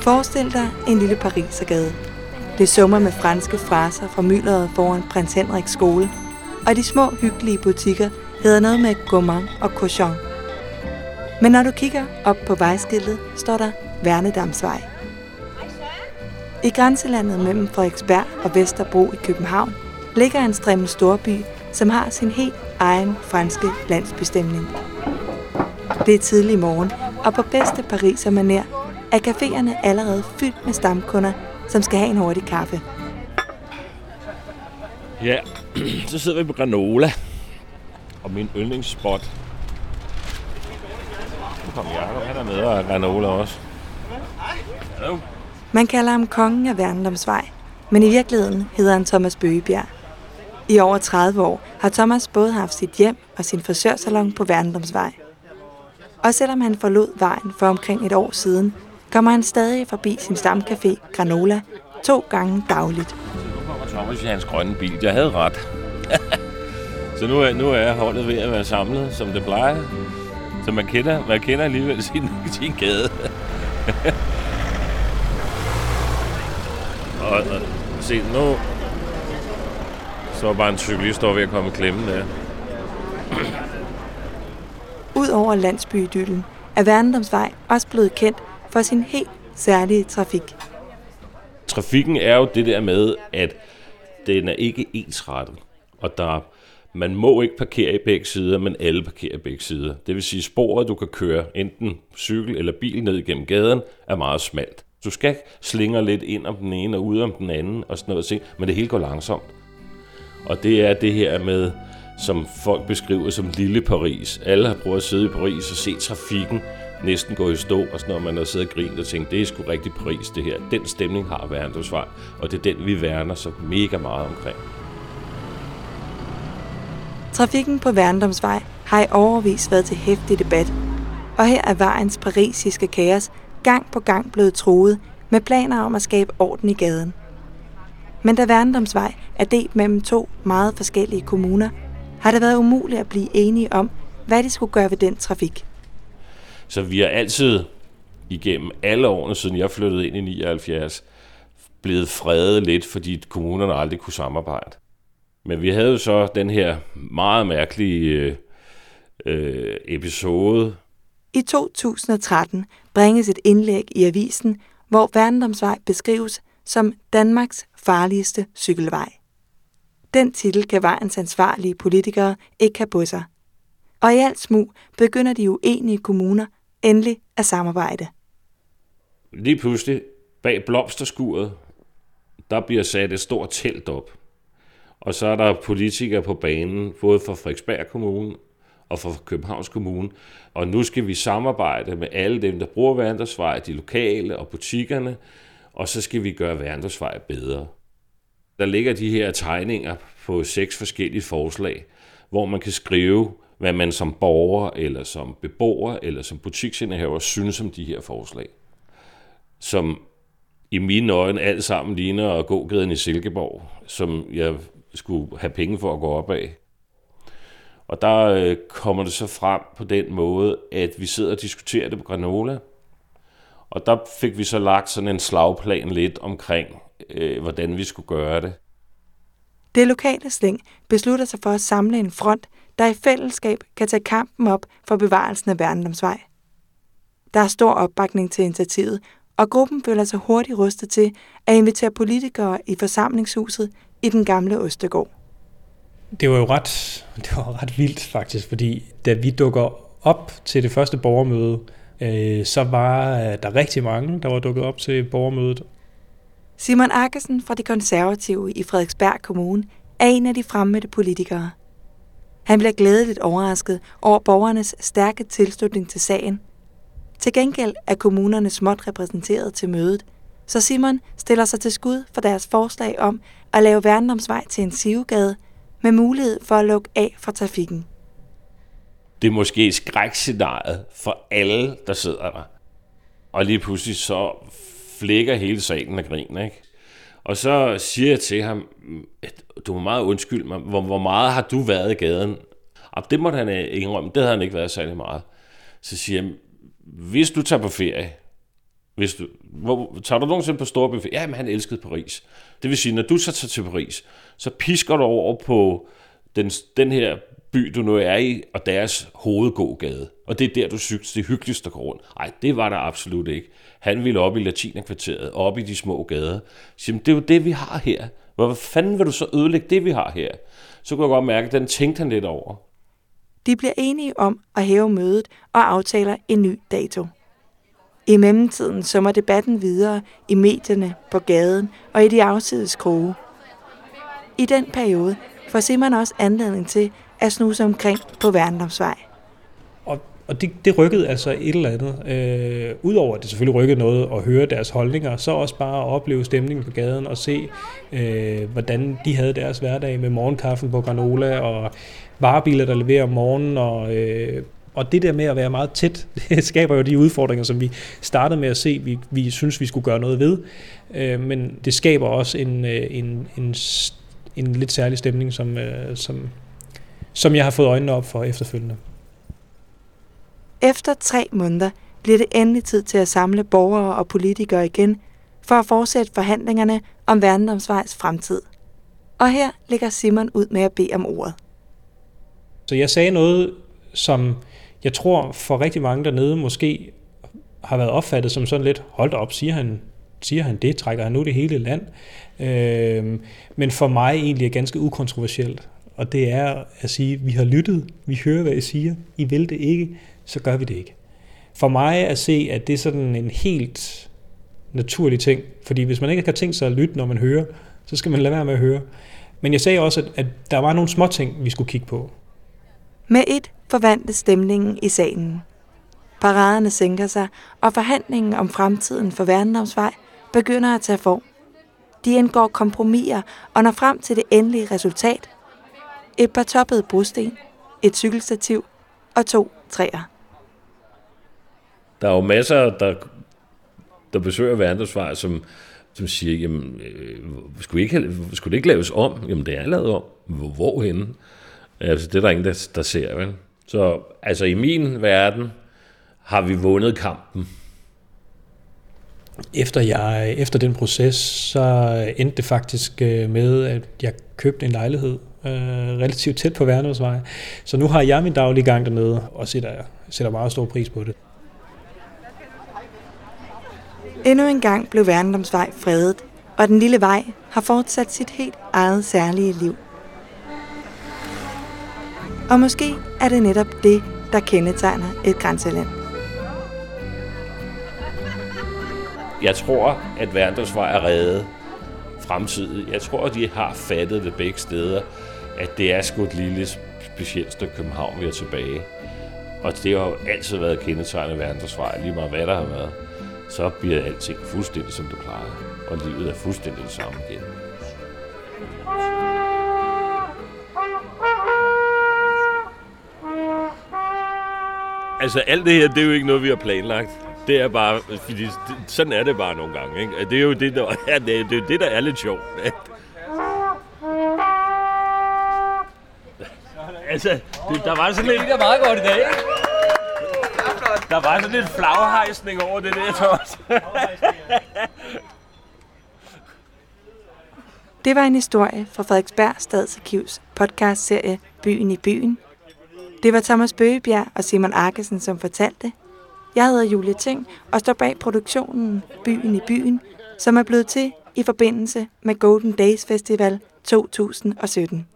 Forestil dig en lille Parisergade. Det summer med franske fraser fra myldret foran prins Henriks skole, og de små hyggelige butikker hedder noget med gourmand og cochon. Men når du kigger op på vejskiltet, står der Værnedamsvej. I grænselandet mellem Frederiksberg og Vesterbro i København ligger en strimmel storby, som har sin helt egen franske landsbestemning. Det er tidlig morgen, og på bedste Pariser maner er caféerne allerede fyldt med stamkunder, som skal have en hurtig kaffe. Ja, så sidder vi på granola. Og min yndlingsspot. Nu kommer Jacob, han er med og granola også. Hallo. Man kalder ham kongen af Værndomsvej, men i virkeligheden hedder han Thomas Bøgebjerg. I over 30 år har Thomas både haft sit hjem og sin frisørsalon på Værndomsvej. Og selvom han forlod vejen for omkring et år siden, kommer han stadig forbi sin stamcafé Granola to gange dagligt. Thomas i hans grønne bil. Jeg havde ret. så nu er, nu er holdet ved at være samlet, som det plejer. Så man kender, man kender alligevel sin, sin gade. og, og se, nu så var bare en cyklist, var ved at komme i klemmen der. Udover landsbydyllen er Værndomsvej også blevet kendt for sin helt særlige trafik. Trafikken er jo det der med, at den er ikke ensrettet, og der man må ikke parkere i begge sider, men alle parkerer i begge sider. Det vil sige, at sporet, du kan køre enten cykel eller bil ned igennem gaden, er meget smalt. Du skal slinge lidt ind om den ene og ud om den anden og sådan noget, men det hele går langsomt. Og det er det her med, som folk beskriver som lille Paris. Alle har prøvet at sidde i Paris og se trafikken næsten gå i stå, og sådan, når man har siddet og grint og tænkt, det er sgu rigtig Paris, det her. Den stemning har Værendumsvej, og det er den, vi værner så mega meget omkring. Trafikken på Værndomsvej har i overvis været til hæftig debat, og her er vejens parisiske kaos gang på gang blevet troet med planer om at skabe orden i gaden. Men da Værndomsvej er delt mellem to meget forskellige kommuner, har det været umuligt at blive enige om, hvad de skulle gøre ved den trafik. Så vi har altid igennem alle årene, siden jeg flyttede ind i 79, blevet fredet lidt, fordi kommunerne aldrig kunne samarbejde. Men vi havde jo så den her meget mærkelige øh, episode. I 2013 bringes et indlæg i avisen, hvor Værndomsvej beskrives som Danmarks farligste cykelvej. Den titel kan vejens ansvarlige politikere ikke have på sig. Og i alt smug begynder de uenige kommuner endelig at samarbejde. Lige pludselig, bag blomsterskuret, der bliver sat et stort telt op. Og så er der politikere på banen, både fra Frederiksberg Kommune og fra Københavns Kommune. Og nu skal vi samarbejde med alle dem, der bruger Vandersvej, de lokale og butikkerne, og så skal vi gøre Vandresvej bedre. Der ligger de her tegninger på seks forskellige forslag, hvor man kan skrive, hvad man som borger, eller som beboer, eller som butiksindehaver synes om de her forslag. Som i mine øjne alt sammen ligner at gå gaden i Silkeborg, som jeg skulle have penge for at gå op af. Og der øh, kommer det så frem på den måde, at vi sidder og diskuterer det på Granola. Og der fik vi så lagt sådan en slagplan lidt omkring, øh, hvordan vi skulle gøre det. Det lokale slæng beslutter sig for at samle en front, der i fællesskab kan tage kampen op for bevarelsen af Værndomsvej. Der er stor opbakning til initiativet, og gruppen føler sig hurtigt rustet til at invitere politikere i forsamlingshuset i den gamle Østegård. Det var jo ret, det var ret vildt faktisk, fordi da vi dukker op til det første borgermøde, øh, så var der rigtig mange, der var dukket op til borgermødet. Simon Akkesen fra De Konservative i Frederiksberg Kommune er en af de fremmede politikere. Han bliver glædeligt overrasket over borgernes stærke tilslutning til sagen. Til gengæld er kommunerne småt repræsenteret til mødet, så Simon stiller sig til skud for deres forslag om at lave Værndomsvej til en sivegade med mulighed for at lukke af for trafikken. Det er måske skrækscenariet for alle, der sidder der. Og lige pludselig så flækker hele salen af grin, ikke? Og så siger jeg til ham, at du må meget undskylde mig, hvor, hvor meget har du været i gaden? Og det måtte han øh, indrømme, det havde han ikke været særlig meget. Så siger jeg, hvis du tager på ferie, hvis du, hvor, tager du nogensinde på Storby? Ja, men han elskede Paris. Det vil sige, når du så tager til Paris, så pisker du over på den, den her by, du nu er i, og deres hovedgågade. Og det er der, du synes, det er hyggeligst at gå rundt. Nej, det var der absolut ikke. Han ville op i Latinerkvarteret, op i de små gader. Så, det er jo det, vi har her. Hvor fanden vil du så ødelægge det, vi har her? Så kunne jeg godt mærke, at den tænkte han lidt over. De bliver enige om at hæve mødet og aftaler en ny dato. I mellemtiden summer debatten videre i medierne, på gaden og i de afsides kroge. I den periode får Simon også anledning til at snuse omkring på Værendomsvej. Og, og det, det rykkede altså et eller andet. Øh, Udover at det selvfølgelig rykkede noget at høre deres holdninger, så også bare at opleve stemningen på gaden og se, øh, hvordan de havde deres hverdag med morgenkaffen på granola og varebiler, der leverer om morgenen og øh, og det der med at være meget tæt, det skaber jo de udfordringer, som vi startede med at se, vi, vi synes, vi skulle gøre noget ved. Øh, men det skaber også en, øh, en, en, en lidt særlig stemning, som, øh, som, som jeg har fået øjnene op for efterfølgende. Efter tre måneder bliver det endelig tid til at samle borgere og politikere igen for at fortsætte forhandlingerne om Værndomsvejs fremtid. Og her ligger Simon ud med at bede om ordet. Så jeg sagde noget, som jeg tror for rigtig mange dernede måske har været opfattet som sådan lidt, hold op, siger han, siger han det, trækker han nu det hele land. Øh, men for mig egentlig er ganske ukontroversielt. Og det er at sige, vi har lyttet, vi hører, hvad I siger, I vil det ikke, så gør vi det ikke. For mig at se, at det er sådan en helt naturlig ting, fordi hvis man ikke har tænkt sig at lytte, når man hører, så skal man lade være med at høre. Men jeg sagde også, at, at der var nogle små ting, vi skulle kigge på. Med et forvandles stemningen i salen. Paraderne sænker sig, og forhandlingen om fremtiden for Værndomsvej begynder at tage form. De indgår kompromiser og når frem til det endelige resultat. Et par toppede brosten, et cykelstativ og to træer. Der er jo masser, der, der besøger Værndomsvej, som, som siger, jamen, øh, skulle, ikke, skulle det ikke laves om? Jamen, det er lavet om. Hvor, hvorhenne? Altså, det er der ingen, der, der ser, vel? Så altså i min verden har vi vundet kampen. Efter, jeg, efter den proces, så endte det faktisk øh, med, at jeg købte en lejlighed øh, relativt tæt på Værndomsvej. Så nu har jeg min daglige gang dernede, og sætter, sætter meget stor pris på det. Endnu en gang blev Værndomsvej fredet, og den lille vej har fortsat sit helt eget særlige liv. Og måske er det netop det, der kendetegner et grænseland. Jeg tror, at Værndomsvej er reddet fremtid. Jeg tror, at de har fattet det begge steder, at det er sgu et lille specielt stykke København, vi er tilbage. Og det har jo altid været kendetegnet Værndomsvej, lige meget hvad der har været. Så bliver alting fuldstændig, som det plejer. Og livet er fuldstændig det samme igen. Altså alt det her, det er jo ikke noget, vi har planlagt. Det er bare, fordi sådan er det bare nogle gange. Ikke? Det er jo det, der, ja, det, er, det, er det, der er lidt sjovt. altså, det, der var sådan lidt... Det er meget godt i dag, ikke? Der var sådan lidt flaghejsning over det der, Thomas. det var en historie fra Frederiksberg Stadsarkivs podcastserie Byen i byen, det var Thomas Bøgebjerg og Simon Arkesen, som fortalte. Jeg hedder Julie Ting og står bag produktionen Byen i byen, som er blevet til i forbindelse med Golden Days Festival 2017.